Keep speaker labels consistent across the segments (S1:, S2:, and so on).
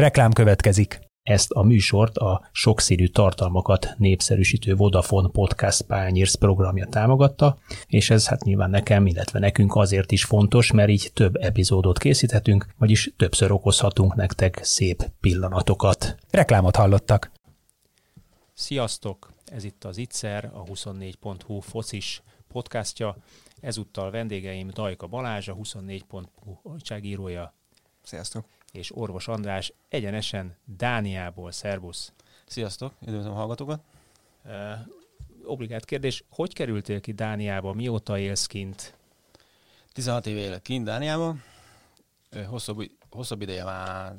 S1: Reklám következik. Ezt a műsort a sokszínű tartalmakat népszerűsítő Vodafone Podcast Pányérsz programja támogatta, és ez hát nyilván nekem, illetve nekünk azért is fontos, mert így több epizódot készíthetünk, vagyis többször okozhatunk nektek szép pillanatokat. Reklámot hallottak. Sziasztok! Ez itt az Itzer, a 24.hu focis podcastja. Ezúttal vendégeim Dajka Balázs, a 24.hu újságírója.
S2: Sziasztok!
S1: És Orvos András egyenesen Dániából. Szerbusz!
S2: Sziasztok! Üdvözlöm a hallgatókat! Uh,
S1: obligát kérdés, hogy kerültél ki Dániába, mióta élsz kint?
S2: 16 éve élek kint Dániába, hosszabb, hosszabb ideje már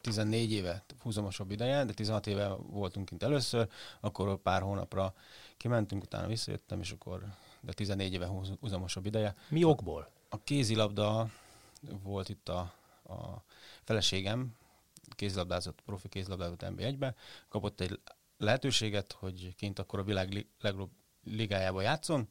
S2: 14 éve, húzamosabb ideje, de 16 éve voltunk kint először, akkor pár hónapra kimentünk, utána visszajöttem, és akkor de 14 éve húzamosabb ideje.
S1: Mi okból?
S2: A kézilabda volt itt a, a feleségem, kézilabdázott, profi kézilabdázott NB1-be, kapott egy lehetőséget, hogy kint akkor a világ legjobb ligájába játszon,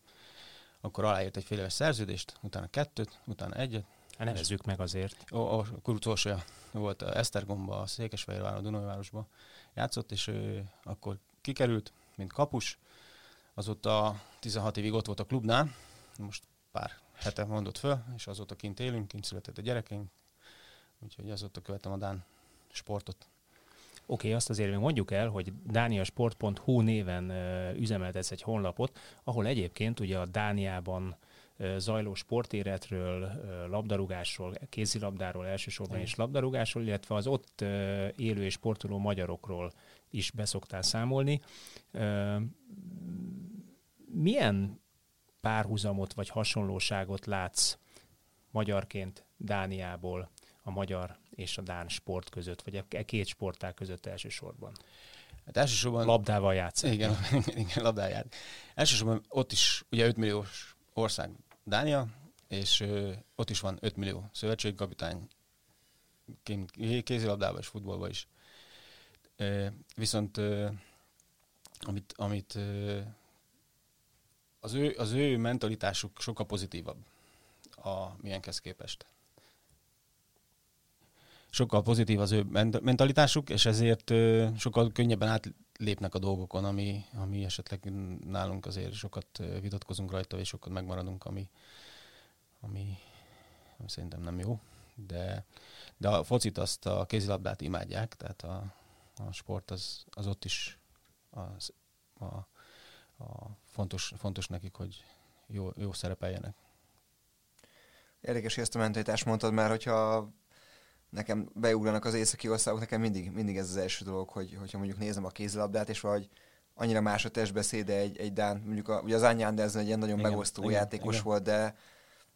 S2: akkor aláírt egy fél éves szerződést, utána kettőt, utána egyet.
S1: Hát nevezzük meg azért.
S2: A, a utolsója volt a Esztergomba, a Székesfehérvár, a Dunajvárosba játszott, és ő akkor kikerült, mint kapus, azóta 16 évig ott volt a klubnál, most pár hete mondott föl, és azóta kint élünk, kint született a gyerekeink, úgyhogy azóta követem a Dán sportot.
S1: Oké, okay, azt azért még mondjuk el, hogy dániasport.hu néven üzemeltetsz egy honlapot, ahol egyébként ugye a Dániában zajló sportéretről, labdarúgásról, kézilabdáról elsősorban és labdarúgásról, illetve az ott élő és sportoló magyarokról is beszoktál számolni. Milyen párhuzamot vagy hasonlóságot látsz magyarként Dániából a magyar és a dán sport között, vagy a két sportág között elsősorban?
S2: Hát elsősorban...
S1: Labdával játsz.
S2: Igen, igen labdával Elsősorban ott is, ugye 5 milliós ország Dánia, és ö, ott is van 5 millió szövetségkapitány, kézilabdában és futballban is. Ö, viszont ö, amit, amit ö, az ő, az ő mentalitásuk sokkal pozitívabb a milyenkhez képest. Sokkal pozitív az ő mentalitásuk, és ezért sokkal könnyebben átlépnek a dolgokon, ami, ami esetleg nálunk azért sokat vitatkozunk rajta, és sokat megmaradunk, ami, ami, ami szerintem nem jó. De, de a focit azt a kézilabdát imádják, tehát a, a sport az, az ott is az, a, a fontos, fontos nekik, hogy jó, jó szerepeljenek.
S3: Érdekes, hogy ezt a mentalitást mondtad, mert hogyha nekem beugranak az északi országok, nekem mindig, mindig ez az első dolog, hogy, hogyha mondjuk nézem a kézilabdát, és vagy annyira más a testbeszéde egy, egy Dán, mondjuk a, ugye az Ányán Andersen egy ilyen nagyon igen, megosztó igen, játékos igen. volt, de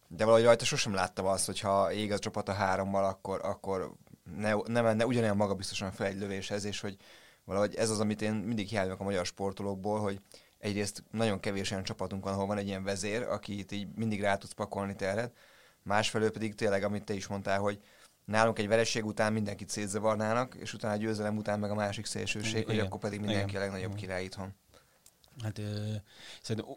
S3: de valahogy rajta sosem láttam azt, hogy ha ég az csapat a hárommal, akkor, akkor ne, ne menne ugyanolyan magabiztosan fel egy lövéshez, és hogy valahogy ez az, amit én mindig hiányolok a magyar sportolókból, hogy egyrészt nagyon kevés olyan csapatunk van, ahol van egy ilyen vezér, aki itt így mindig rá tudsz pakolni teret, másfelől pedig tényleg, amit te is mondtál, hogy nálunk egy vereség után mindenkit szétzavarnának, és utána a győzelem után meg a másik szélsőség, Igen. hogy akkor pedig mindenki Igen. a legnagyobb Igen. király itthon.
S2: Hát ö, szerintem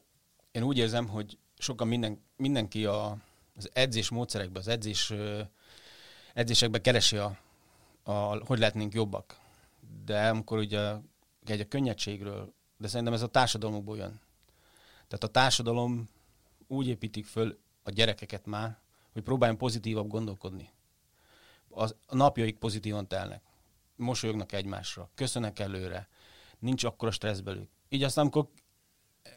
S2: én úgy érzem, hogy sokan minden, mindenki a, az edzés módszerekben, az edzés, ö, edzésekben keresi a, a, hogy lehetnénk jobbak. De amikor ugye egy a könnyedségről de szerintem ez a társadalomból jön. Tehát a társadalom úgy építik föl a gyerekeket már, hogy próbáljon pozitívabb gondolkodni. Az, a napjaik pozitívan telnek. Mosolyognak egymásra, köszönek előre, nincs akkora stressz belük. Így aztán, amikor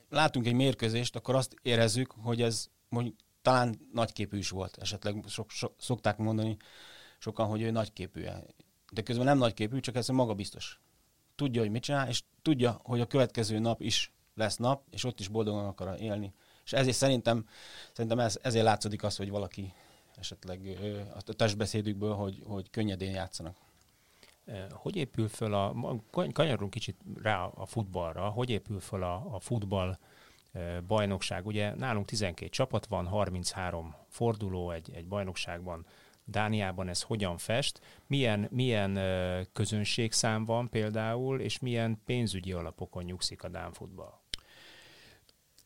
S2: látunk egy mérkőzést, akkor azt érezzük, hogy ez mondjuk, talán nagyképű is volt. Esetleg sok, so, szokták mondani sokan, hogy ő nagyképű. De közben nem nagyképű, csak ez magabiztos tudja, hogy mit csinál, és tudja, hogy a következő nap is lesz nap, és ott is boldogan akar élni. És ezért szerintem, szerintem ez, ezért látszódik az, hogy valaki esetleg a testbeszédükből, hogy, hogy könnyedén játszanak.
S1: Hogy épül föl a, kanyarunk kicsit rá a futballra, hogy épül föl a, a futball bajnokság? Ugye nálunk 12 csapat van, 33 forduló egy, egy bajnokságban, Dániában ez hogyan fest, milyen, milyen közönségszám van például, és milyen pénzügyi alapokon nyugszik a Dán futball?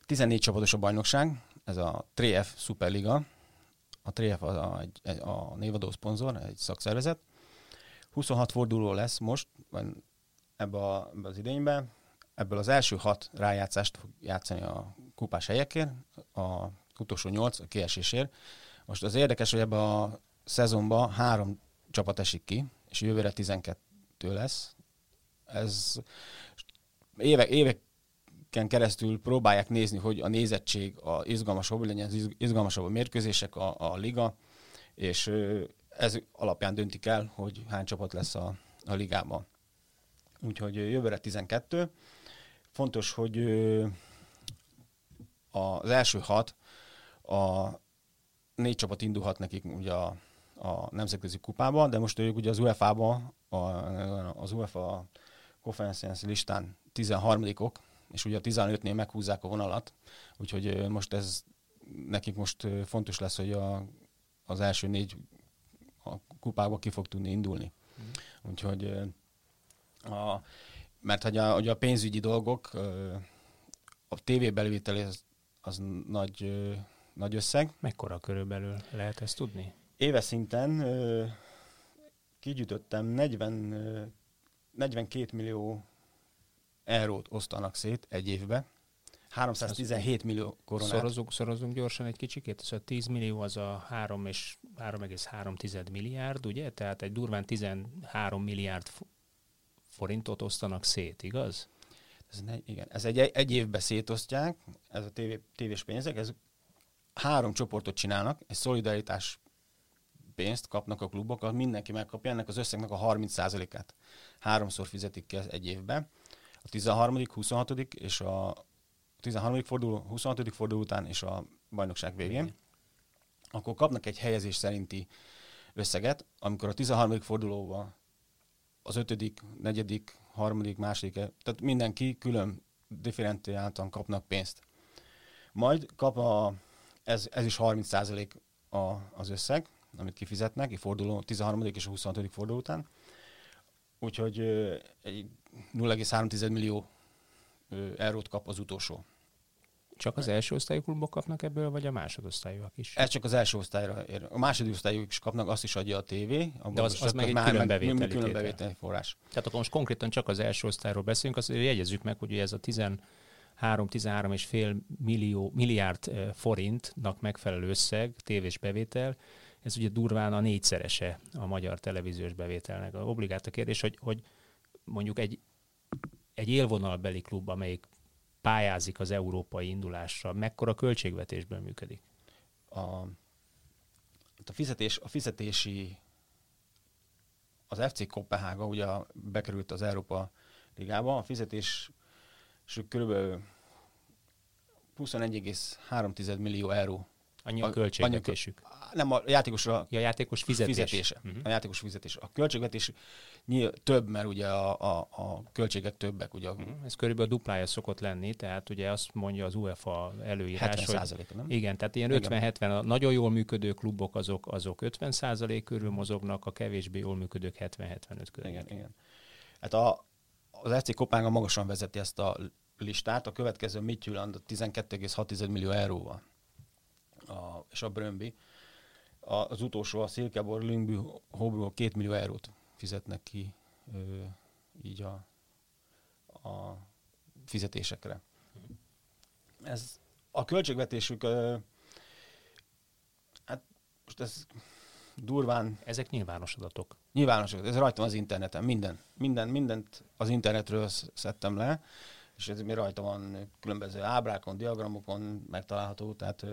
S2: 14 csapatos a bajnokság, ez a TRF Superliga. A TRF a, a, a névadó szponzor, egy szakszervezet. 26 forduló lesz most, ebbe, a, ebbe az idényben. Ebből az első hat rájátszást fog játszani a kupás helyekért, a utolsó nyolc a kiesésért. Most az érdekes, hogy ebbe a szezonban három csapat esik ki, és jövőre 12 lesz. Ez évek, éveken keresztül próbálják nézni, hogy a nézettség a izgalmasabb legyen, az izgalmasabb a mérkőzések, a, a liga, és ez alapján döntik el, hogy hány csapat lesz a, a ligában. Úgyhogy jövőre 12. Fontos, hogy az első hat, a négy csapat indulhat nekik ugye a, a nemzetközi kupába, de most ők ugye az UEFA-ba, a, az UEFA Conference listán 13-ok, és ugye a 15-nél meghúzzák a vonalat, úgyhogy most ez nekik most fontos lesz, hogy a, az első négy a kupába ki fog tudni indulni. Mm. Úgyhogy a, mert hogy a, hogy a pénzügyi dolgok, a tévébelvétel az, az nagy, nagy összeg.
S1: Mekkora körülbelül lehet ezt tudni?
S2: Éves szinten kigyűjtöttem 40, 42 millió eurót osztanak szét egy évbe. 317 millió koronát.
S1: Szorozunk, szorozunk gyorsan egy kicsikét, szóval 10 millió az a 3 és 3,3 milliárd, ugye? Tehát egy durván 13 milliárd forintot osztanak szét, igaz?
S2: Ez, ne, igen, ez egy, egy évbe szétosztják, ez a tévé, tévés pénzek, ez három csoportot csinálnak, egy szolidaritás pénzt kapnak a klubok, mindenki megkapja ennek az összegnek a 30%-át. Háromszor fizetik ki egy évben. A 13., 26. és a 13. forduló, 26. forduló után és a bajnokság végén. Akkor kapnak egy helyezés szerinti összeget, amikor a 13. fordulóban az ötödik, negyedik, harmadik, második, tehát mindenki külön differenciáltan kapnak pénzt. Majd kap a, ez, ez is 30 a, az összeg, amit kifizetnek, a forduló, 13. és a 26. forduló után. Úgyhogy egy 0,3 millió eurót kap az utolsó.
S1: Csak az első osztályú klubok kapnak ebből, vagy a másodosztályúak is?
S2: Ez csak az első osztályra ér. A második osztályúak is kapnak, azt is adja a tévé.
S1: De az, az meg egy már külön bevételi,
S2: külön bevételi forrás.
S1: Tehát akkor most konkrétan csak az első osztályról beszélünk, azt jegyezzük meg, hogy ez a 13-13 és fél millió, milliárd forintnak megfelelő összeg, tévés bevétel, ez ugye durván a négyszerese a magyar televíziós bevételnek. A obligát a kérdés, hogy, hogy mondjuk egy, egy élvonalbeli klub, amelyik pályázik az európai indulásra, mekkora költségvetésből működik?
S2: A, a, fizetés, a fizetési az FC Kopenhága ugye bekerült az Európa Ligába, a fizetés kb. 21,3 millió euró
S1: Annyi a költségvetésük.
S2: Nem, a játékosra
S1: ja, játékos fizetés.
S2: fizetése. Uh-huh. A játékos fizetés. A költségvetés nyilv, több, mert ugye a, a, a költségek többek. Ugye. Uh-huh.
S1: Ez körülbelül a duplája szokott lenni, tehát ugye azt mondja az UEFA előírás, 70
S2: hogy, nem?
S1: Igen, tehát ilyen 50-70, a nagyon jól működő klubok azok, azok 50 százalék körül mozognak, a kevésbé jól működők 70-75 körül.
S2: Igen, igen. Hát a, az FC Kopánga magasan vezeti ezt a listát, a következő Midtjylland 12,6 millió euróval a, és a Brömbi. Az utolsó, a Szilkebor, Lüngby, Hobról két millió eurót fizetnek ki ö, így a, a fizetésekre. Ez a költségvetésük, ö, hát most ez durván...
S1: Ezek nyilvános adatok.
S2: Nyilvános adatok, ez rajtam az interneten, minden, minden, mindent az internetről szedtem le, és ez mi rajta van különböző ábrákon, diagramokon megtalálható, tehát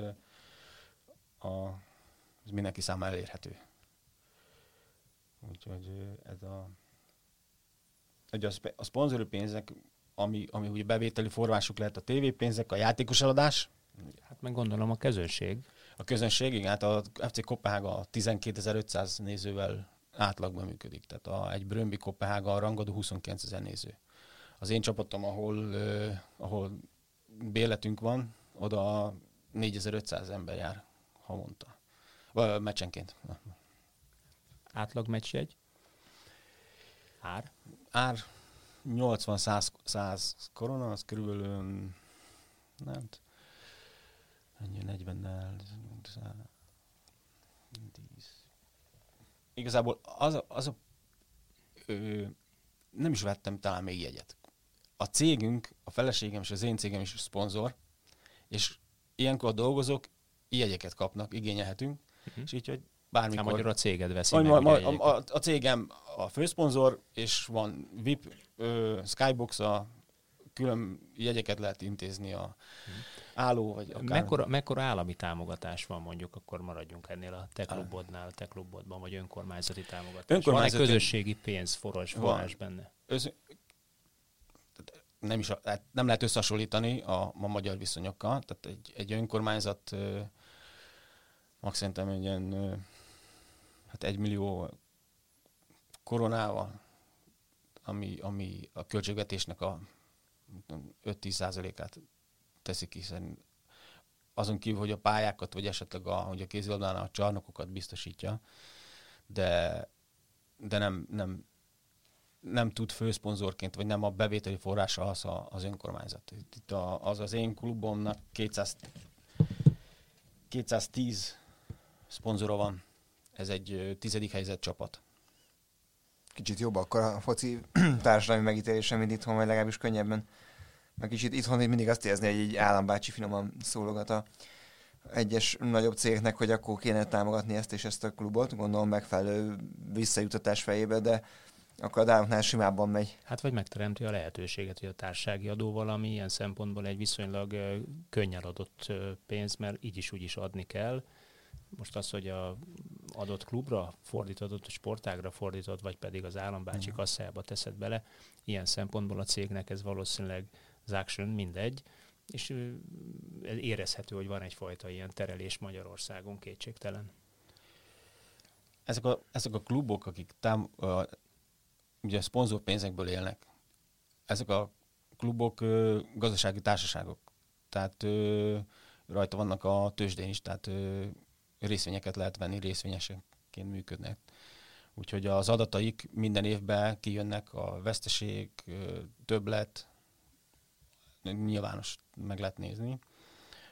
S2: a, ez mindenki számára elérhető. Úgyhogy ez a, egy a, a szponzori pénzek, ami, ami ugye bevételi forrásuk lehet a tévépénzek, a játékos eladás.
S1: Hát meg gondolom a közönség.
S2: A közönség, igen, hát a FC Kopenhága 12.500 nézővel átlagban működik. Tehát a, egy Brömbi Kopenhága a rangadó 29 néző. Az én csapatom, ahol, uh, ahol béletünk van, oda 4500 ember jár havonta. Vagy meccsenként.
S1: Átlag meccsjegy? Ár?
S2: Ár 80-100 korona, az körülbelül nem ennyi 40 Igazából az a, az a ö, nem is vettem talán még jegyet. A cégünk, a feleségem és az én cégem is szponzor, és ilyenkor a dolgozók jegyeket kapnak, igényelhetünk, uh-huh. és így, hogy bármikor...
S1: Hát magyar a céged veszi meg
S2: ma, a, a, a cégem a főszponzor, és van VIP, ö, Skybox, a külön jegyeket lehet intézni a álló, vagy akár...
S1: Mekkora, mekkora állami támogatás van mondjuk, akkor maradjunk ennél a te klubodnál, a te klubodban, vagy önkormányzati támogatás? Önkormányzati... Van-e közösségi pénz, forrás, forrás benne? Össz...
S2: Nem, is, hát nem lehet összehasonlítani a, a magyar viszonyokkal, tehát egy, egy önkormányzat max szerintem egy ilyen hát egy millió koronával, ami, ami a költségvetésnek a 5-10 százalékát teszik, hiszen azon kívül, hogy a pályákat, vagy esetleg a, hogy a kézilabdánál a csarnokokat biztosítja, de, de nem, nem, nem tud főszponzorként, vagy nem a bevételi forrása az a, az önkormányzat. Itt a, az az én klubomnak 200, 210 szponzora van. Ez egy tizedik helyzet csapat.
S3: Kicsit jobb akkor a foci társadalmi megítélése, mint itthon, vagy legalábbis könnyebben meg kicsit itthon mindig azt érzni, hogy egy állambácsi finoman szólogat a egyes nagyobb cégeknek, hogy akkor kéne támogatni ezt és ezt a klubot, gondolom megfelelő visszajutatás fejébe, de akkor a dáloknál simábban megy.
S1: Hát vagy megteremti a lehetőséget, hogy a társági adó valami ilyen szempontból egy viszonylag könnyen adott pénz, mert így is úgy is adni kell. Most az, hogy a adott klubra fordítod, a sportágra fordítod, vagy pedig az állambácsi mm. kasszájába teszed bele, ilyen szempontból a cégnek ez valószínűleg action, mindegy, és érezhető, hogy van egyfajta ilyen terelés Magyarországon, kétségtelen.
S2: Ezek a, ezek a klubok, akik tám, uh, ugye szponzorpénzekből élnek, ezek a klubok uh, gazdasági társaságok, tehát uh, rajta vannak a tőzsdén is, tehát uh, részvényeket lehet venni, részvényeseként működnek. Úgyhogy az adataik minden évben kijönnek, a veszteség, többlet, nyilvános meg lehet nézni.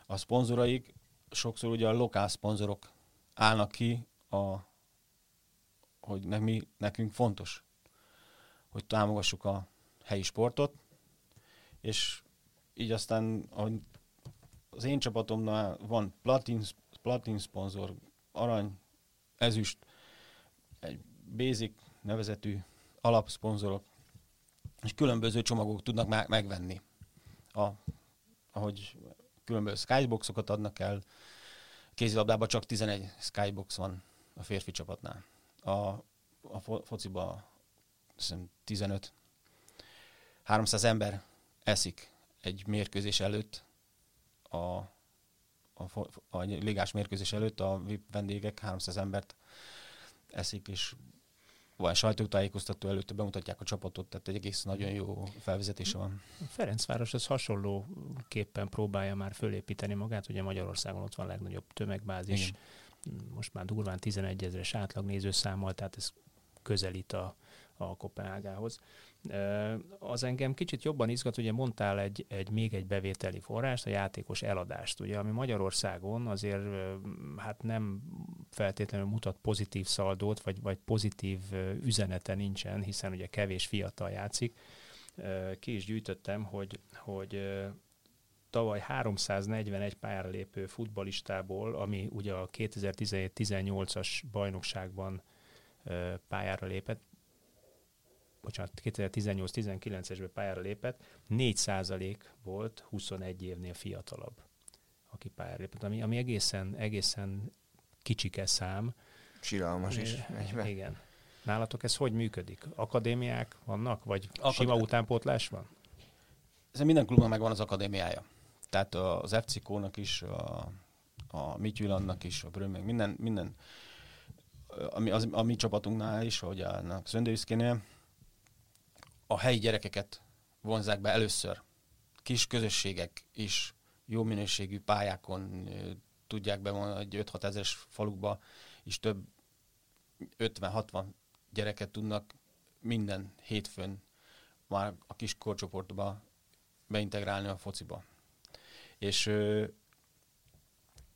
S2: A szponzoraik sokszor ugye a lokál szponzorok állnak ki, a, hogy ne, mi, nekünk fontos, hogy támogassuk a helyi sportot, és így aztán az én csapatomnál van platin, platin szponzor, arany, ezüst, egy basic nevezetű alapszponzorok, és különböző csomagok tudnak megvenni a, ahogy különböző skyboxokat adnak el. Kézilabdában csak 11 skybox van a férfi csapatnál. A, a fo- fociba 15. 300 ember eszik egy mérkőzés előtt, a, a, a ligás mérkőzés előtt a vendégek 300 embert eszik, és van sajtótájékoztató előtte bemutatják a csapatot, tehát egy egész nagyon jó felvezetése van.
S1: Ferencváros az hasonlóképpen próbálja már fölépíteni magát, ugye Magyarországon ott van a legnagyobb tömegbázis, Igen. most már durván 11 ezeres átlag nézőszámmal, tehát ez közelít a, a Kopenhágához. Az engem kicsit jobban izgat, ugye mondtál egy, egy még egy bevételi forrást, a játékos eladást, ugye, ami Magyarországon azért hát nem feltétlenül mutat pozitív szaldót, vagy, vagy pozitív üzenete nincsen, hiszen ugye kevés fiatal játszik. Ki is gyűjtöttem, hogy, hogy tavaly 341 pályára lépő futbalistából, ami ugye a 2017-18-as bajnokságban pályára lépett, bocsánat, 2018-19-esben pályára lépett, 4% volt 21 évnél fiatalabb, aki pályára lépett, ami, ami egészen, egészen kicsike szám.
S3: Siralmas is.
S1: Egyben. Igen. Nálatok ez hogy működik? Akadémiák vannak, vagy Akad... sima utánpótlás van?
S2: Ez minden klubban megvan az akadémiája. Tehát az FCK-nak is, a, a Mithylannak is, a Brömmeg, minden, minden ami az, a mi csapatunknál is, hogy a Szöndőszkénél, a helyi gyerekeket vonzák be először. Kis közösségek is jó minőségű pályákon tudják bevonni egy 5-6 ezeres falukba, és több 50-60 gyereket tudnak minden hétfőn már a kis korcsoportba beintegrálni a fociba. És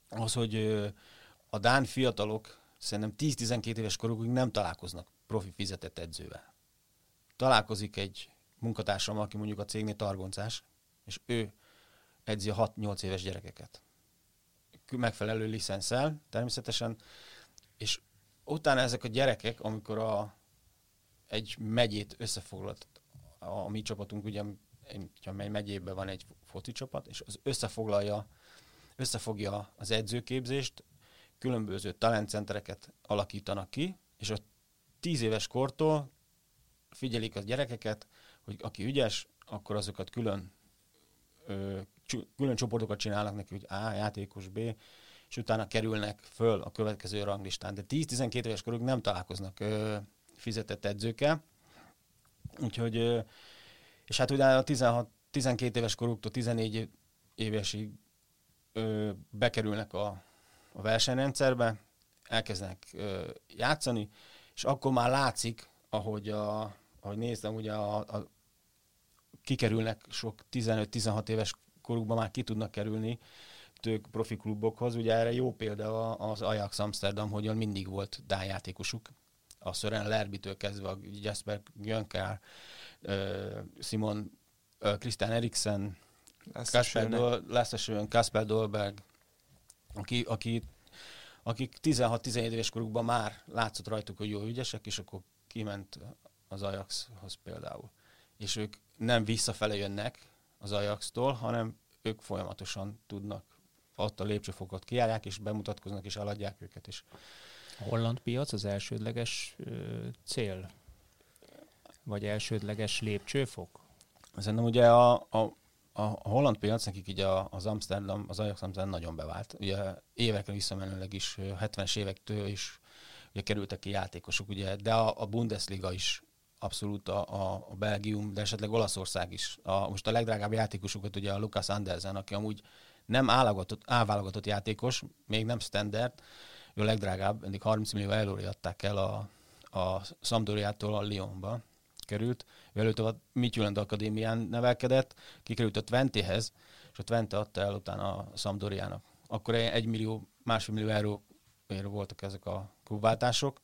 S2: az, hogy a Dán fiatalok szerintem 10-12 éves korukig nem találkoznak profi fizetett edzővel. Találkozik egy munkatársam, aki mondjuk a cégnél targoncás, és ő edzi a 6-8 éves gyerekeket. Megfelelő licenszel természetesen, és utána ezek a gyerekek, amikor a, egy megyét összefoglalt, a, a mi csapatunk, ugye, mely megyében van egy foci csapat, és az összefoglalja, összefogja az edzőképzést, különböző talentcentereket alakítanak ki, és a tíz éves kortól figyelik a gyerekeket, hogy aki ügyes, akkor azokat külön, ö, külön csoportokat csinálnak neki, hogy A játékos, B, és utána kerülnek föl a következő ranglistán. De 10-12 éves koruk nem találkoznak ö, fizetett edzőkkel, úgyhogy, ö, és hát ugye a 16, 12 éves koruktól 14 évesig ö, bekerülnek a, a versenyrendszerbe, elkezdenek ö, játszani, és akkor már látszik, ahogy, a, ahogy néztem, ugye a, a, kikerülnek sok 15-16 éves korukban már ki tudnak kerülni tők profi klubokhoz. Ugye erre jó példa az Ajax Amsterdam, hogy mindig volt Dán játékosuk. A Sören Lerbitől kezdve a Jesper Jönkár, Simon, Christian Eriksen, Kasper Dolberg, aki, aki, akik 16-17 éves korukban már látszott rajtuk, hogy jó ügyesek, és akkor kiment az Ajaxhoz például. És ők nem visszafele jönnek az Ajax-tól, hanem ők folyamatosan tudnak ott a lépcsőfokot kiállják, és bemutatkoznak, és eladják őket is.
S1: A holland piac az elsődleges ö, cél? Vagy elsődleges lépcsőfok?
S2: Szerintem ugye a, a, a holland piac, nekik így a, az Amsterdam, az Ajax Amsterdam nagyon bevált. Ugye évekre visszamenőleg is, 70-es évektől is ugye kerültek ki játékosok, ugye, de a, a Bundesliga is abszolút a, a, a Belgium, de esetleg Olaszország is. A, most a legdrágább játékosokat ugye a Lucas Andersen, aki amúgy nem állválogatott játékos, még nem standard, ő a legdrágább, eddig 30 millió euróra adták el a, a Sampdoriától a Lyonba került. Ő előtt a Midtjylland Akadémián nevelkedett, kikerült a Twentehez, és a Twente adta el utána a Sampdoriának. Akkor egy millió, másfél millió euró voltak ezek a klubváltások,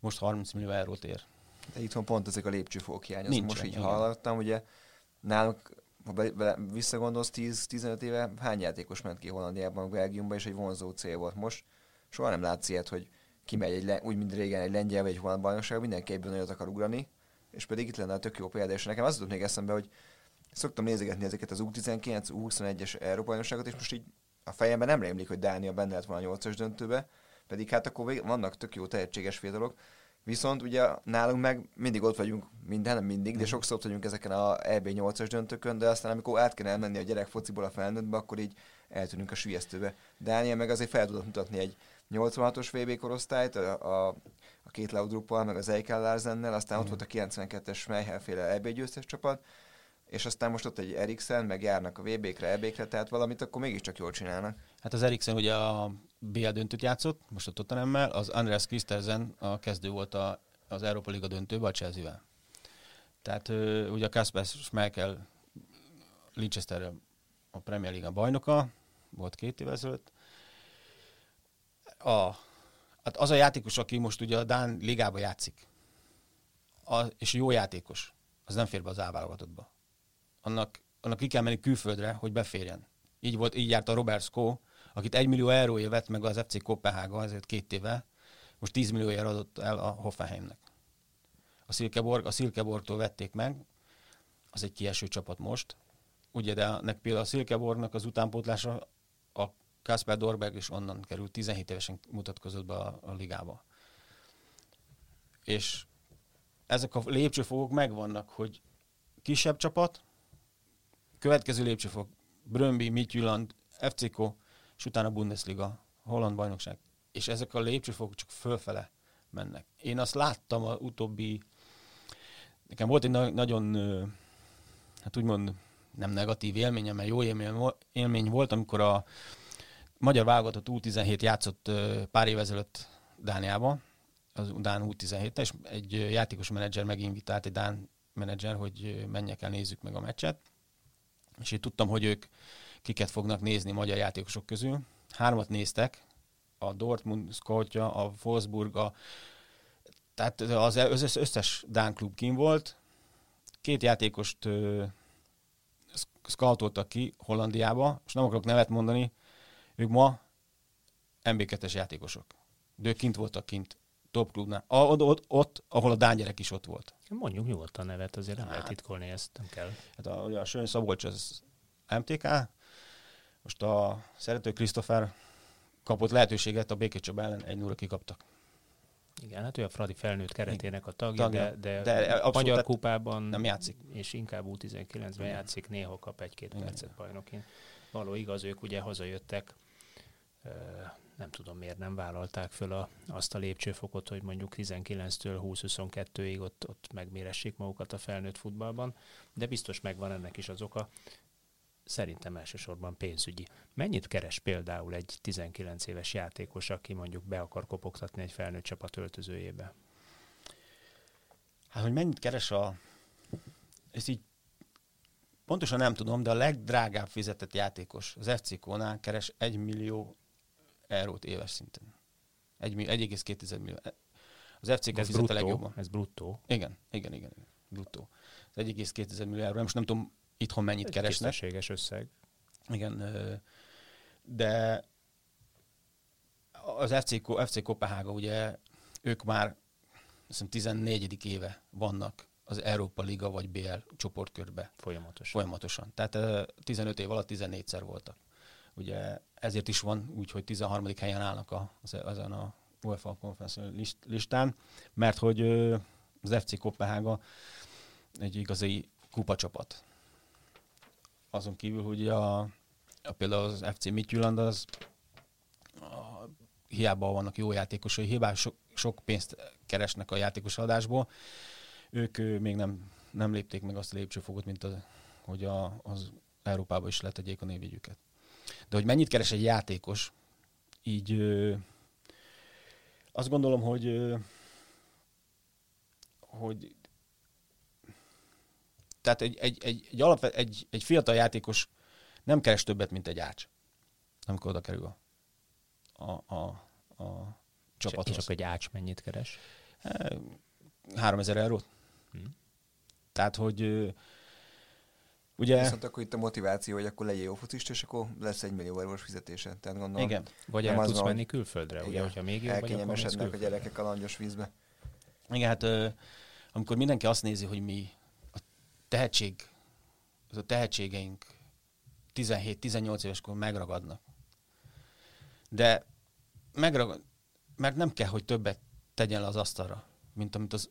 S2: most 30 millió eurót ér.
S3: De itthon pont ezek a lépcsőfok hiányoznak. Most így igen. hallottam, ugye nálunk ha be, be, visszagondolsz 10-15 éve, hány játékos ment ki Hollandiában, Belgiumban, és egy vonzó cél volt. Most soha nem látsz ilyet, hogy kimegy egy, úgy, mint régen egy lengyel vagy egy holland bajnokság, mindenki egyből nagyot akar ugrani, és pedig itt lenne a tök jó példa, és nekem az jutott még eszembe, hogy szoktam nézegetni ezeket az U19, U21-es Európa bajnokságot, és most így a fejemben nem rémlik, hogy Dánia benne lett volna a 8-as döntőbe, pedig hát akkor vannak tök jó tehetséges fiatalok, Viszont ugye nálunk meg mindig ott vagyunk, minden, nem mindig, de mhm. sokszor ott vagyunk ezeken a EB 8-as döntőkön, de aztán amikor át kell elmenni a gyerek fociból a felnőttbe, akkor így eltűnünk a sülyeztőbe. Dániel meg azért fel tudott mutatni egy 86-os VB korosztályt, a, a, a két Laudruppal, meg az Eikel Larsennel, aztán mm. ott mhm. volt a 92-es Meihelféle EB győztes csapat, és aztán most ott egy Eriksen, meg járnak a VB-kre, EB-kre, tehát valamit akkor mégiscsak jól csinálnak.
S2: Hát az Eriksen ugye a BL döntőt játszott, most a Tottenhammel, az Andreas Christensen a kezdő volt a, az Európa Liga döntőben a Chelsea-vel. Tehát ugye a Kasper Schmeichel Leicester a Premier Liga bajnoka, volt két évvel ezelőtt. A, hát az a játékos, aki most ugye a Dán ligába játszik, a, és jó játékos, az nem fér be az állválogatottba. Annak, annak ki kell menni külföldre, hogy beférjen. Így volt, így járt a Robert akit 1 millió euróért vett meg az FC Kopenhága ezért két éve, most 10 millióért adott el a Hoffenheimnek. A Silkeborg, a Silkeborgtól vették meg, az egy kieső csapat most, ugye, de nek például a Silkeborgnak az utánpótlása a Kasper Dorberg is onnan került, 17 évesen mutatkozott be a, a ligába. És ezek a lépcsőfokok megvannak, hogy kisebb csapat, következő lépcsőfok, Brömbi, Midtjylland, FCK, és utána Bundesliga, holland bajnokság. És ezek a lépcsőfokok csak fölfele mennek. Én azt láttam a utóbbi, nekem volt egy na- nagyon, hát úgymond nem negatív élményem, mert jó élmény, élmény volt, amikor a magyar válogatott U17 játszott pár év ezelőtt Dániában, az Dán U17 és egy játékos menedzser meginvitált egy Dán menedzser, hogy menjek el, nézzük meg a meccset. És én tudtam, hogy ők kiket fognak nézni magyar játékosok közül. Hármat néztek, a Dortmund szkoltja, a Wolfsburg, a, tehát az összes Dán klub kim volt, két játékost ö, ki Hollandiába, és nem akarok nevet mondani, ők ma MB2-es játékosok. De ők kint voltak kint, top klubnál. A, ott, ott, ahol a Dán gyerek is ott volt.
S1: Mondjuk nyugodtan nevet, azért nem
S2: Hát.
S1: lehet titkolni, ezt nem kell.
S2: Hát a, ugye a Sőn Szabolcs az MTK, most a Szerető Krisztofer kapott lehetőséget a Békécsab ellen, egy 0 kikaptak.
S1: Igen, hát ő a Fradi felnőtt keretének a tagja,
S2: Tagja.
S1: de, de,
S2: De abszolút,
S1: Magyar kupában
S2: nem játszik.
S1: és inkább U19-ben játszik, néha kap egy-két percet bajnokin. Való igaz, ők ugye hazajöttek, nem tudom miért nem vállalták föl a, azt a lépcsőfokot, hogy mondjuk 19-től 20-22-ig ott, ott megméressék magukat a felnőtt futballban, de biztos megvan ennek is az oka. Szerintem elsősorban pénzügyi. Mennyit keres például egy 19 éves játékos, aki mondjuk be akar kopogtatni egy felnőtt csapat öltözőjébe?
S2: Hát, hogy mennyit keres a... Ezt így pontosan nem tudom, de a legdrágább fizetett játékos az FC Kónál keres 1 millió eurót éves szinten. 1 millió- 1,2 millió. Az FC
S1: ez
S2: a legjobban.
S1: ez bruttó.
S2: Igen, igen, igen, igen. Bruttó. Ez 1,2 millió euró. Most nem tudom itthon mennyit
S1: Egy
S2: keresnek.
S1: tisztességes összeg.
S2: Igen, de az FC, FC Kopenhága ugye, ők már hiszem 14. éve vannak az Európa Liga vagy BL csoportkörbe
S1: Folyamatos.
S2: folyamatosan. Tehát ö, 15 év alatt 14-szer voltak. Ugye ezért is van úgy, hogy 13. helyen állnak a, az, ezen a UEFA Conference list, listán, mert hogy az FC Kopenhága egy igazi kupacsapat. Azon kívül, hogy a, a például az FC Midtjylland az a, hiába vannak jó játékosai, hiába sok, sok pénzt keresnek a játékos adásból, ők még nem, nem lépték meg azt a lépcsőfokot, mint az, hogy a, az Európába is letegyék a névjegyüket. De hogy mennyit keres egy játékos, így ö, azt gondolom, hogy ö, hogy tehát egy, egy, egy, egy, alap, egy, egy fiatal játékos nem keres többet, mint egy ács, amikor oda kerül a, a, a, a
S1: És
S2: csapathoz.
S1: akkor egy ács mennyit keres?
S2: 3000 eurót.
S1: Hm.
S2: Tehát, hogy ugye...
S3: Viszont akkor itt a motiváció, hogy akkor legyél jó focista, és akkor lesz egy millió eurós fizetése. Tehát gondolom,
S2: Igen,
S1: Vagy el tudsz
S3: van,
S1: menni külföldre, ugye, hogyha még jobb vagy, akkor
S3: a gyerekek a langyos vízbe.
S2: igen, hát ö, amikor mindenki azt nézi, hogy mi a tehetség, az a tehetségeink 17-18 éveskor megragadnak. De megragad, mert nem kell, hogy többet tegyen le az asztalra, mint amit az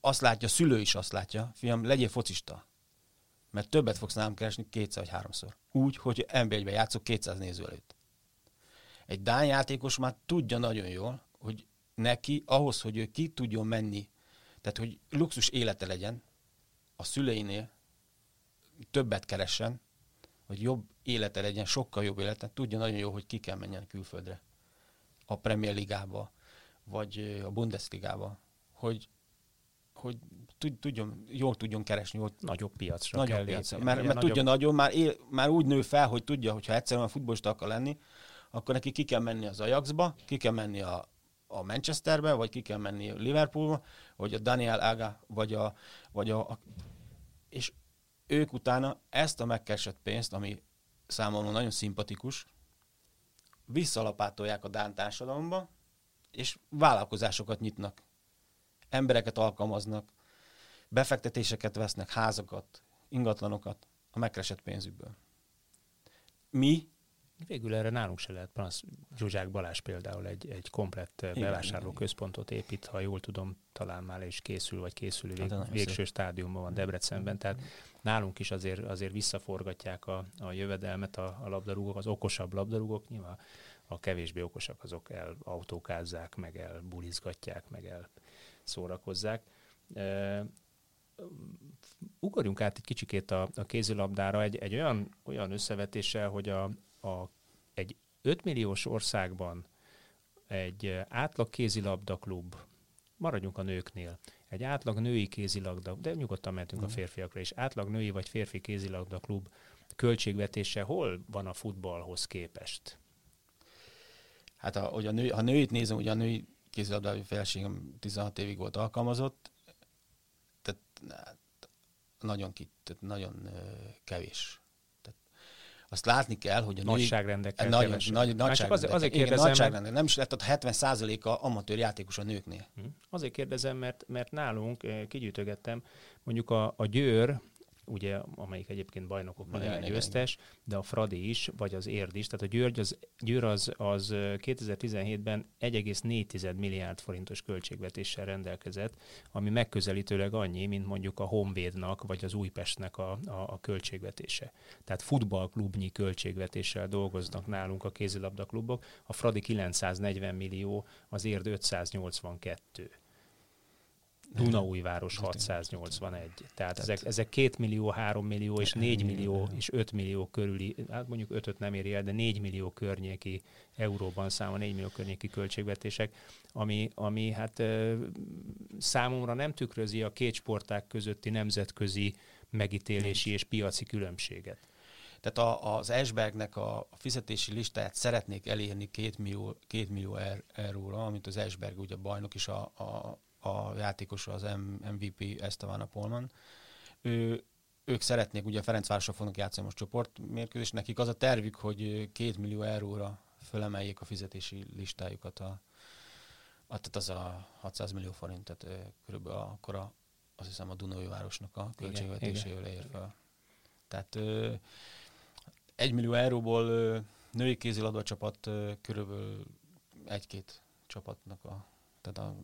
S2: azt látja, a szülő is azt látja, fiam, legyél focista. Mert többet fogsz nálam keresni kétszer vagy háromszor. Úgy, hogy NB1-ben játszok 200 néző előtt. Egy Dán játékos már tudja nagyon jól, hogy neki ahhoz, hogy ő ki tudjon menni, tehát hogy luxus élete legyen, a szüleinél többet keressen, hogy jobb élete legyen, sokkal jobb élete, tudja nagyon jó, hogy ki kell menjen külföldre. A Premier Ligába, vagy a Bundesligába, hogy, hogy tudjon, jól tudjon keresni, jól
S1: Nagyobb piacra
S2: nagyobb
S1: kell
S2: piacra.
S1: lépni.
S2: Mert, mert tudja nagyon, már, él, már úgy nő fel, hogy tudja, hogy ha egyszerűen futballista akar lenni, akkor neki ki kell menni az Ajaxba, ki kell menni a, a Manchesterbe, vagy ki kell menni Liverpoolba, vagy a Daniel Aga, vagy a, vagy a, a és ők utána ezt a megkeresett pénzt, ami számomra nagyon szimpatikus, visszalapátolják a Dán társadalomba, és vállalkozásokat nyitnak. Embereket alkalmaznak, befektetéseket vesznek, házakat, ingatlanokat a megkeresett pénzükből. Mi
S1: Végül erre nálunk se lehet panasz. Zsuzsák Balázs például egy, egy komplett bevásárlóközpontot épít, ha jól tudom, talán már is készül, vagy készülő
S2: Hát,
S1: vég,
S2: nagyon
S1: végső stádiumban van Debrecenben, tehát nálunk is azért, azért visszaforgatják a, a jövedelmet a, a labdarúgók, az okosabb labdarúgók, nyilván a kevésbé okosak azok elautókázzák, meg elbulizgatják, meg el szórakozzák. E, ugorjunk át egy kicsikét a, a kézilabdára egy, egy olyan, olyan összevetéssel, hogy a, a, egy 5 milliós országban egy átlag kézilabda klub, maradjunk a nőknél, egy átlag női kézilabda, de nyugodtan mehetünk a férfiakra is, átlag női vagy férfi kézilabda klub költségvetése hol van a futballhoz képest?
S2: Hát a, hogy a nő, ha nőit nézem, ugye a női kézilabdai feleségem 16 évig volt alkalmazott, nagyon, ki, tehát nagyon kevés. Tehát azt látni kell, hogy a.
S1: Nagyságrendekkel
S2: Nagyon,
S1: kevesebb.
S2: nagy,
S1: Már csak azért, azért
S2: Igen,
S1: kérdezem, mert,
S2: nagyságrendek. Nem is lett, tehát 70%-a amatőr játékos a nőknél.
S1: Hm. azért kérdezem, mert, mert nálunk kigyűjtögettem, mondjuk a, a Győr, ugye, amelyik egyébként bajnokokban
S2: Igen,
S1: győztes, de a Fradi is, vagy az Érd is, tehát a Győr az, Győr az, az eh, 2017-ben 1,4 milliárd forintos költségvetéssel rendelkezett, ami megközelítőleg annyi, mint mondjuk a Honvédnak, vagy az Újpestnek a, a, a költségvetése. Tehát futballklubnyi költségvetéssel dolgoznak nálunk a kézilabda klubok, a Fradi 940 millió, az Érd 582. Dunaújváros 681. Tehát ezek, ezek 2 millió, 3 millió és 4 millió és 5 millió körüli, hát mondjuk 5 nem éri el, de 4 millió környéki euróban számol, 4 millió környéki költségvetések, ami, ami hát ö, számomra nem tükrözi a két sporták közötti nemzetközi megítélési és piaci különbséget.
S2: Tehát a, az Esbergnek a, a fizetési listáját szeretnék elérni 2 millió, 2 millió er, euróra, amit az Esberg ugye bajnok is a, a, a játékosa, az MVP Esteban a Polman. Ő, ők szeretnék, ugye a Ferencvárosra fognak játszani most csoportmérkőzést, nekik az a tervük, hogy 2 millió euróra fölemeljék a fizetési listájukat. A, a, tehát az a 600 millió forint, tehát körülbelül akkor a, azt hiszem a Dunai városnak a költségvetésével ér fel. Tehát ö, 1 millió euróból ö, női kézilabda csapat ö, körülbelül egy-két csapatnak a, tehát a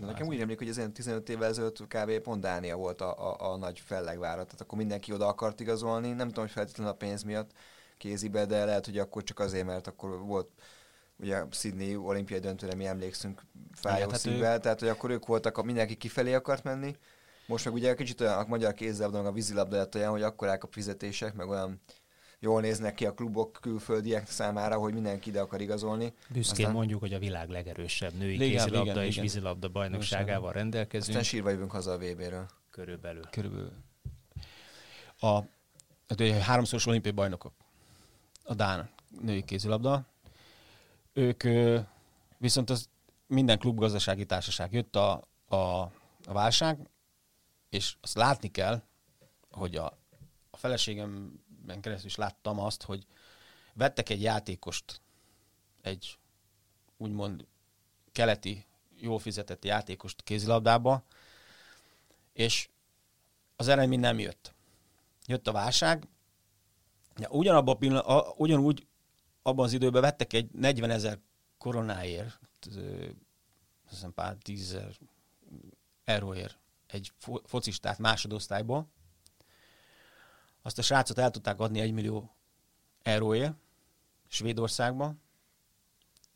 S3: De nekem úgy emlék, hogy ezen 15 évvel ezelőtt kb. pont Dánia volt a, a, a nagy fellegvárat, tehát akkor mindenki oda akart igazolni, nem tudom, hogy feltétlenül a pénz miatt kézibe, de lehet, hogy akkor csak azért, mert akkor volt ugye Sydney olimpiai döntőre mi emlékszünk fájó
S2: Igen, hát
S3: szívvel, tehát hogy akkor ők voltak, a, mindenki kifelé akart menni, most meg ugye kicsit olyan a magyar kézilabda, meg a vízilabda lett olyan, hogy akkorák a fizetések, meg olyan jól néznek ki a klubok külföldiek számára, hogy mindenki ide akar igazolni.
S1: Büszkén
S3: Aztán-
S1: mondjuk, hogy a világ legerősebb női
S2: Igen,
S1: kézilabda
S2: igen,
S1: és
S2: igen.
S1: vízilabda bajnokságával rendelkezünk.
S3: Aztán sírva jövünk haza a VB-ről.
S1: Körülbelül.
S2: körülbelül. A, hát ugye háromszoros olimpiai bajnokok. A Dán női kézilabda. Ők viszont az minden klubgazdasági társaság jött a, a, a válság, és azt látni kell, hogy a, a feleségemben keresztül is láttam azt, hogy vettek egy játékost, egy úgymond keleti, jól fizetett játékost kézilabdába, és az eredmény nem jött. Jött a válság, ugyanabban a pillanat, a, ugyanúgy abban az időben vettek egy 40 ezer koronáért, hiszem pár tízezer euróért egy fo- focistát másodosztályból. Azt a srácot el tudták adni egy millió euróért Svédországba.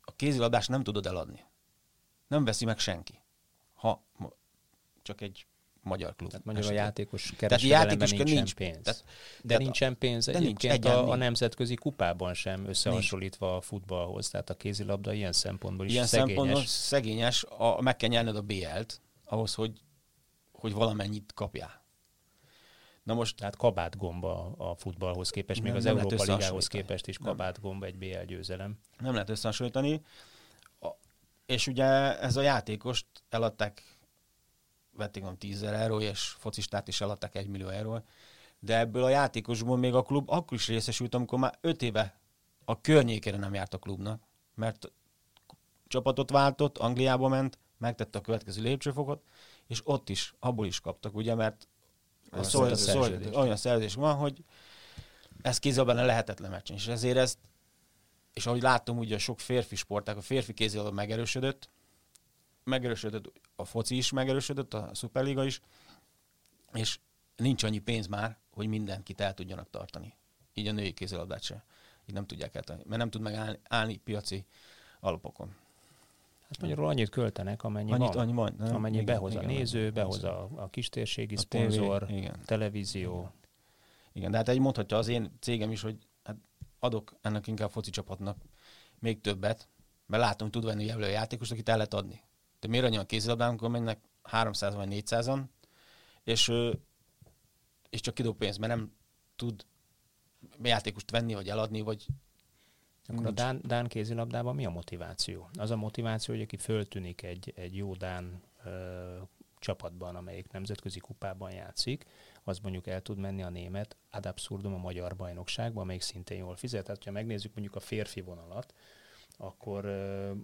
S2: A kézilabdást nem tudod eladni. Nem veszi meg senki. Ha csak egy magyar klub.
S1: Tehát mondjuk a játékos kereskedelemben nincsen
S2: nincs
S1: pénz.
S2: Tehát,
S1: de
S2: tehát
S1: nincsen pénz
S2: de nincs
S1: egyébként a,
S2: egyáltalán
S1: a
S2: nincs.
S1: nemzetközi kupában sem összehasonlítva a futballhoz. Tehát a kézilabda ilyen szempontból is
S2: Ilyen
S1: szegényes.
S2: szempontból szegényes, a, meg kell nyerned a BL-t, ahhoz, hogy, hogy valamennyit kapjál. Na most
S1: Tehát kabátgomba a futballhoz képest, még
S2: Nem-
S1: az
S2: nem
S1: Európa Ligához képest is
S2: Nem.
S1: kabátgomba egy BL győzelem.
S2: nem lehet összehasonlítani. A, és ugye ez a játékost eladták, vették van 10 euró, és focistát is eladták 1 millió euró. De ebből a játékosból még a klub akkor is részesült, amikor már 5 éve a környékére nem járt a klubnak, mert csapatot váltott, Angliába ment, megtette a következő lépcsőfokot, és ott is, abból is kaptak, ugye, mert
S3: Olyan
S2: szól, szól,
S1: szerződés.
S2: olyan szerződés van, hogy ez kézilabdán lehetetlen meccsen, és ezért ezt, és ahogy látom, ugye a sok férfi sporták, a férfi kézilabda megerősödött, megerősödött, a foci is megerősödött, a szuperliga is, és nincs annyi pénz már, hogy mindenkit el tudjanak tartani. Így a női kézilabdát se. Így nem tudják eltartani, mert nem tud megállni állni piaci alapokon.
S1: Hát magyarul annyit költenek, amennyi
S2: Annyit,
S1: van.
S2: annyi van. Nem?
S1: Amennyi
S2: Igen,
S1: behoz a
S2: igen,
S1: néző,
S2: igen.
S1: behoz a, a kistérségi
S2: A
S1: szponzor,
S2: tévé, igen.
S1: televízió.
S2: Igen, de hát egy mondhatja az én cégem is, hogy hát adok ennek inkább foci csapatnak még többet, mert látom, hogy tud venni jelölő játékost, akit el lehet adni. De miért annyi a kézilabdán, amikor mennek 300 vagy 400-an, és, és csak kidob pénzt, mert nem tud játékost venni, vagy eladni, vagy
S1: Akkor a. Dán, Dán kézilabdában mi a motiváció? Az a motiváció, hogy aki föltűnik egy, egy jó Dán ö, csapatban, amelyik nemzetközi kupában játszik, az mondjuk el tud menni a német ad absurdum a magyar bajnokságba, amelyik szintén jól fizet. Tehát, ha megnézzük mondjuk a férfi vonalat, akkor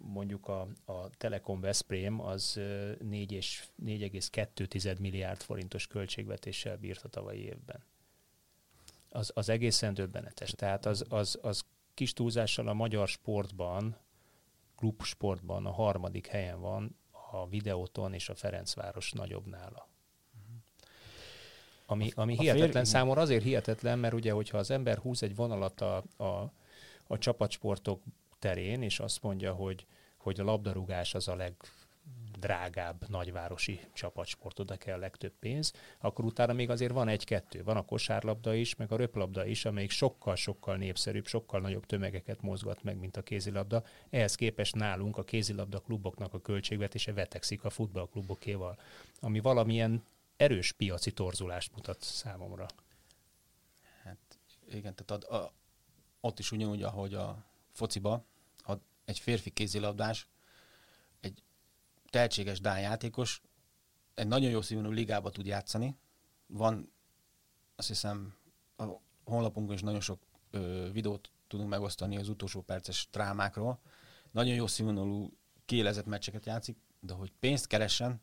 S1: mondjuk a, a Telekom Veszprém az 4,2 milliárd forintos költségvetéssel bírt a tavalyi évben. Az, az egészen döbbenetes. Tehát az, az, az kis túlzással a magyar sportban, klubsportban a harmadik helyen van, a Videóton és a Ferencváros nagyobb nála. Ami, ami hihetetlen fér... számomra azért hihetetlen, mert ugye, hogyha az ember húz egy vonalat a, a, a csapatsportok terén, és azt mondja, hogy, hogy a labdarúgás az a legdrágább nagyvárosi csapatsport, oda kell legtöbb pénz, akkor utána még azért van egy-kettő. Van a kosárlabda is, meg a röplabda is, amelyik sokkal-sokkal népszerűbb, sokkal nagyobb tömegeket mozgat meg, mint a kézilabda. Ehhez képest nálunk a kézilabda kluboknak a költségvetése vetekszik a futballklubokéval, ami valamilyen erős piaci torzulást mutat számomra.
S2: Hát igen, tehát a, a, ott is ugyanúgy, ahogy a fociba, a, egy férfi kézilabdás, tehetséges Dán játékos, egy nagyon jó színvonalú ligába tud játszani. Van, azt hiszem, a honlapunkon is nagyon sok ö, videót tudunk megosztani az utolsó perces drámákról. Nagyon jó színvonalú, kiélezett meccseket játszik, de hogy pénzt keressen,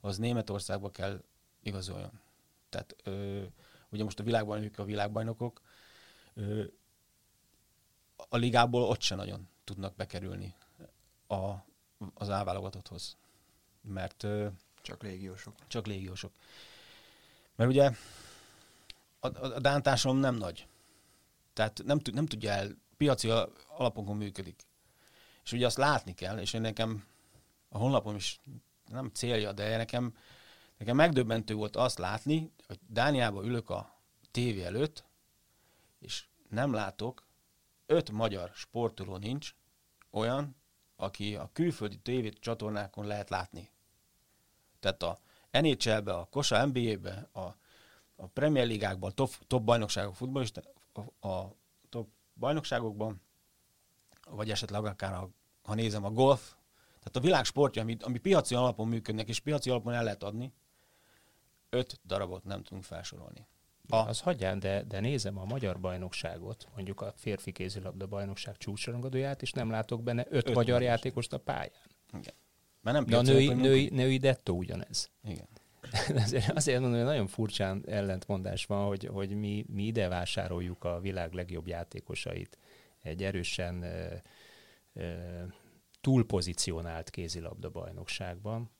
S2: az Németországba kell igazoljon. Tehát ö, ugye most a világbajnokok a világbajnokok, ö, a ligából ott se nagyon tudnak bekerülni a, az állválogatotthoz. Mert
S3: csak légiósok.
S2: Csak légiósok. Mert ugye a, a, a dántásom nem nagy. Tehát nem, nem tudja el, piaci alapokon működik. És ugye azt látni kell, és én nekem a honlapom is nem célja, de nekem Nekem megdöbbentő volt azt látni, hogy Dániában ülök a tévé előtt, és nem látok, öt magyar sportoló nincs olyan, aki a külföldi tévé csatornákon lehet látni. Tehát a NHL-be, a Kosa NBA-be, a, a Premier Ligákban, a top, top bajnokságok futballista, a, a top bajnokságokban, vagy esetleg akár, a, ha nézem, a golf, tehát a világ sportja, ami, ami piaci alapon működnek, és piaci alapon el lehet adni, öt darabot nem tudunk felsorolni.
S1: A... Az hagyján, de, de nézem a magyar bajnokságot, mondjuk a férfi kézilabda bajnokság csúcsrangadóját, és nem látok benne öt, öt magyar játékost a pályán.
S2: Igen. Mert nem
S1: de a női, női, női dettó ugyanez.
S2: Igen.
S1: azért, azért mondom, hogy nagyon furcsán ellentmondás van, hogy, hogy mi, mi ide vásároljuk a világ legjobb játékosait egy erősen e, e, túlpozícionált kézilabda bajnokságban,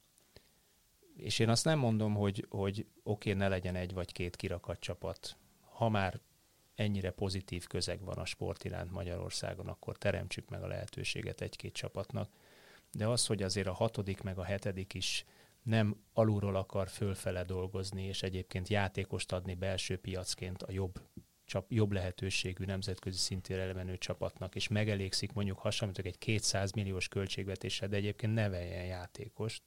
S1: és én azt nem mondom, hogy, hogy oké, okay, ne legyen egy vagy két kirakat csapat. Ha már ennyire pozitív közeg van a sport iránt Magyarországon, akkor teremtsük meg a lehetőséget egy-két csapatnak. De az, hogy azért a hatodik meg a hetedik is nem alulról akar fölfele dolgozni, és egyébként játékost adni belső piacként a jobb, csap, jobb lehetőségű nemzetközi szintére elemenő csapatnak, és megelégszik mondjuk hasonlítok egy 200 milliós költségvetéssel, de egyébként neveljen játékost,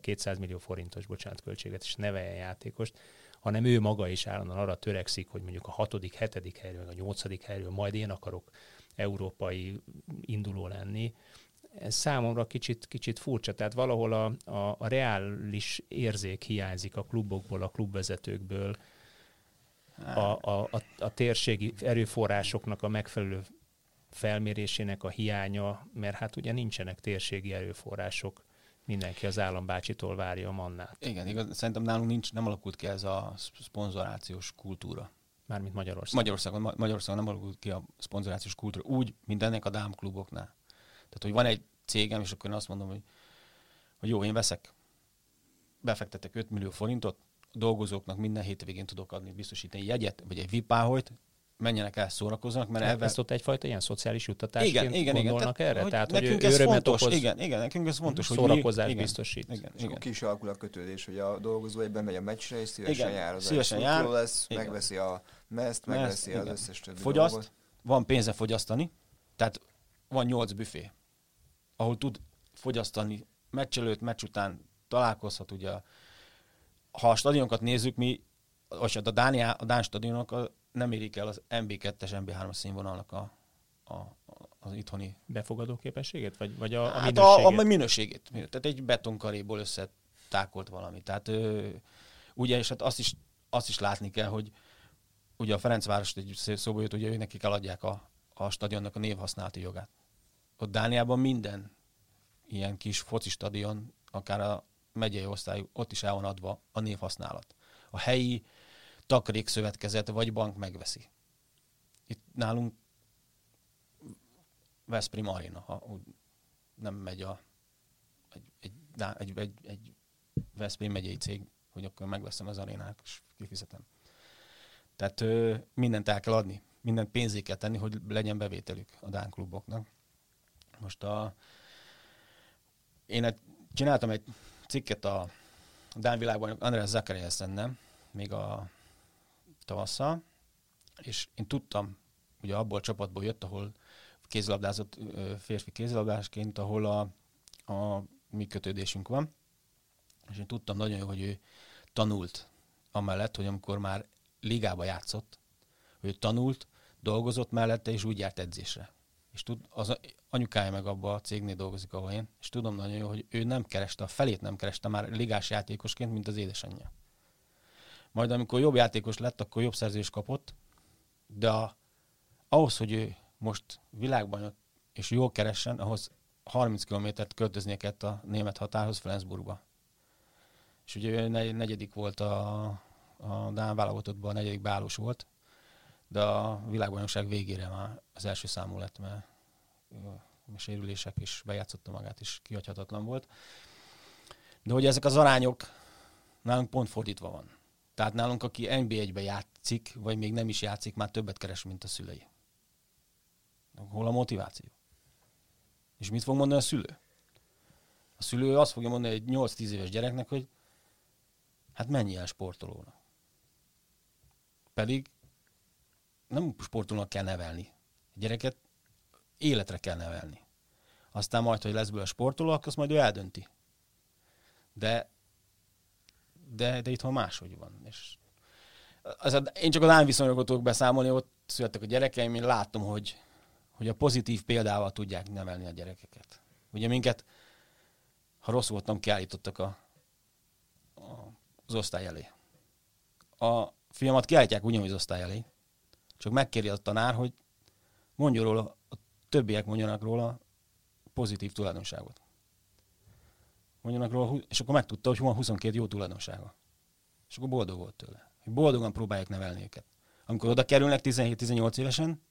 S1: 200 millió forintos, bocsánat, költséget, és neveljen játékost, hanem ő maga is állandóan arra törekszik, hogy mondjuk a hatodik, hetedik helyről, a nyolcadik helyről majd én akarok európai induló lenni. Ez számomra kicsit, kicsit furcsa, tehát valahol a, a, a reális érzék hiányzik a klubokból, a klubvezetőkből, a, a, a, a térségi erőforrásoknak a megfelelő felmérésének a hiánya, mert hát ugye nincsenek térségi erőforrások mindenki az állambácsitól várja a mannát.
S2: Igen, igaz, szerintem nálunk nincs, nem alakult ki ez a szponzorációs kultúra.
S1: Mármint Magyarországon.
S2: Magyarországon, Magyarországon nem alakult ki a szponzorációs kultúra, úgy, mint ennek a dámkluboknál. Tehát, hogy van egy cégem, és akkor én azt mondom, hogy, hogy jó, én veszek, befektetek 5 millió forintot, dolgozóknak minden hétvégén tudok adni, biztosítani jegyet, vagy egy vipáholyt, menjenek el, szórakozzanak, mert
S1: ebben... Ezt ott egyfajta ilyen szociális juttatásként
S2: igen, igen,
S1: gondolnak
S2: igen.
S1: erre?
S2: Hogy
S1: Tehát,
S2: nekünk hogy ez fontos, okoz, igen, igen, nekünk ez fontos,
S1: hogy szórakozás igen, biztosít.
S3: Igen, és igen. ki is alakul a kötődés, hogy a dolgozó egyben megy a meccsre, és szívesen
S2: igen,
S3: jár az
S2: szívesen jár,
S3: lesz, igen. megveszi a meszt, megveszi igen. az összes többi
S2: Fogyaszt,
S3: dolgot.
S2: van pénze fogyasztani, tehát van nyolc büfé, ahol tud fogyasztani meccs előtt, meccs után találkozhat, ugye ha a stadionokat nézzük, mi, vagy hát a, Dánia, a Dán stadionok nem érik el az MB2-es, MB3-as színvonalnak a, a, az itthoni...
S1: Befogadó képességét? Vagy, vagy a, a
S2: hát
S1: minőségét?
S2: A, a minőségét. Tehát egy betonkaréból össze tákolt valami. Tehát ö, ugye, és hát azt is, azt is látni kell, hogy ugye a Ferencváros egy szóba jött, ugye nekik eladják a, a stadionnak a névhasználati jogát. Ott Dániában minden ilyen kis foci stadion, akár a megyei osztály, ott is el van adva a névhasználat. A helyi takarékszövetkezet vagy bank megveszi. Itt nálunk Veszprém Arena, ha nem megy a egy, egy, egy, egy, egy Veszprém megyei cég, hogy akkor megveszem az arénát, és kifizetem. Tehát ö, mindent el kell adni, mindent pénzé kell tenni, hogy legyen bevételük a Dán kluboknak. Most a, én egy, csináltam egy cikket a Dán világban András Zachariasen, még a tavasszal, és én tudtam, ugye abból a csapatból jött, ahol kézilabdázott férfi kézilabdásként, ahol a, a mi kötődésünk van, és én tudtam nagyon jó, hogy ő tanult amellett, hogy amikor már ligába játszott, hogy ő tanult, dolgozott mellette, és úgy járt edzésre. És tud, az anyukája meg abban a cégnél dolgozik, ahol én, és tudom nagyon jó, hogy ő nem kereste, a felét nem kereste már ligás játékosként, mint az édesanyja. Majd amikor jobb játékos lett, akkor jobb szerzés kapott, de a, ahhoz, hogy ő most világban és jól keressen, ahhoz 30 kilométert költöznie kellett a német határhoz Flensburgba. És ugye ő negyedik volt a, a Dán válogatottban, a negyedik bálós volt, de a világbajnokság végére már az első számú lett, mert a sérülések is bejátszotta magát, és kihagyhatatlan volt. De hogy ezek az arányok nálunk pont fordítva van. Tehát nálunk, aki NB1-be játszik, vagy még nem is játszik, már többet keres, mint a szülei. Hol a motiváció? És mit fog mondani a szülő? A szülő azt fogja mondani egy 8-10 éves gyereknek, hogy hát menj el sportolónak. Pedig nem sportolónak kell nevelni. A gyereket életre kell nevelni. Aztán majd, hogy lesz belőle sportoló, akkor azt majd ő eldönti. De, de, de itthon máshogy van. És az a, én csak az ánviszonyokról tudok beszámolni, ott születtek a gyerekeim, én látom, hogy, hogy a pozitív példával tudják nevelni a gyerekeket. Ugye minket, ha rossz voltam, kiállítottak a, a, az osztály elé. A fiamat kiállítják ugyanúgy az osztály elé, csak megkéri a tanár, hogy mondjon róla, a többiek mondjanak róla pozitív tulajdonságot. Mondjanak róla, és akkor megtudta, hogy van 22 jó tulajdonsága. És akkor boldog volt tőle. Boldogan próbálják nevelni őket. Amikor oda kerülnek 17-18 évesen,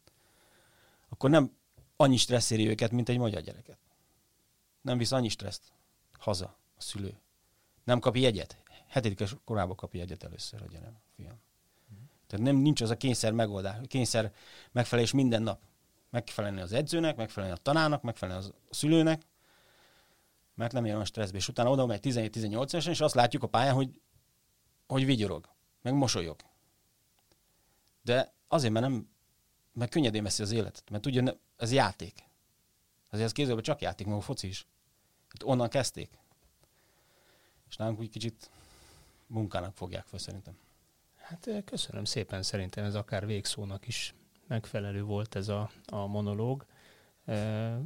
S2: akkor nem annyi stressz éri őket, mint egy magyar gyereket. Nem visz annyi stresszt haza a szülő. Nem kap jegyet. Hetedikes korában kap jegyet először a gyerek, fiam. Tehát nem, nincs az a kényszer megoldás, kényszer megfelelés minden nap. Megfelelni az edzőnek, megfelelni a tanárnak, megfelelni a szülőnek, mert nem olyan stresszbe. És utána oda megy 17-18 évesen, és azt látjuk a pályán, hogy, hogy vigyorog, meg mosolyog. De azért, mert nem meg könnyedén veszi az életet, mert ugye ez játék. Azért ez kézőben csak játék, maga foci is. Hát onnan kezdték. És nálunk úgy kicsit munkának fogják fel szerintem.
S1: Hát köszönöm szépen, szerintem ez akár végszónak is megfelelő volt ez a, a monológ. E,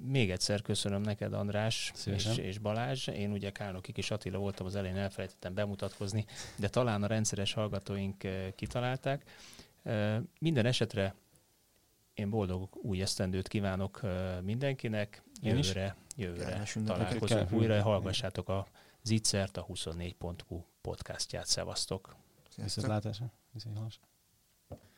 S1: még egyszer köszönöm neked, András és, és Balázs. Én ugye Kálnoki kis Attila voltam az elején, elfelejtettem bemutatkozni, de talán a rendszeres hallgatóink kitalálták. Minden esetre én boldog új esztendőt kívánok mindenkinek. Jövőre, jövőre találkozunk újra. Hallgassátok a Zitzert, a 24.hu podcastját. Szevasztok!
S2: Is dat later? Is helaas?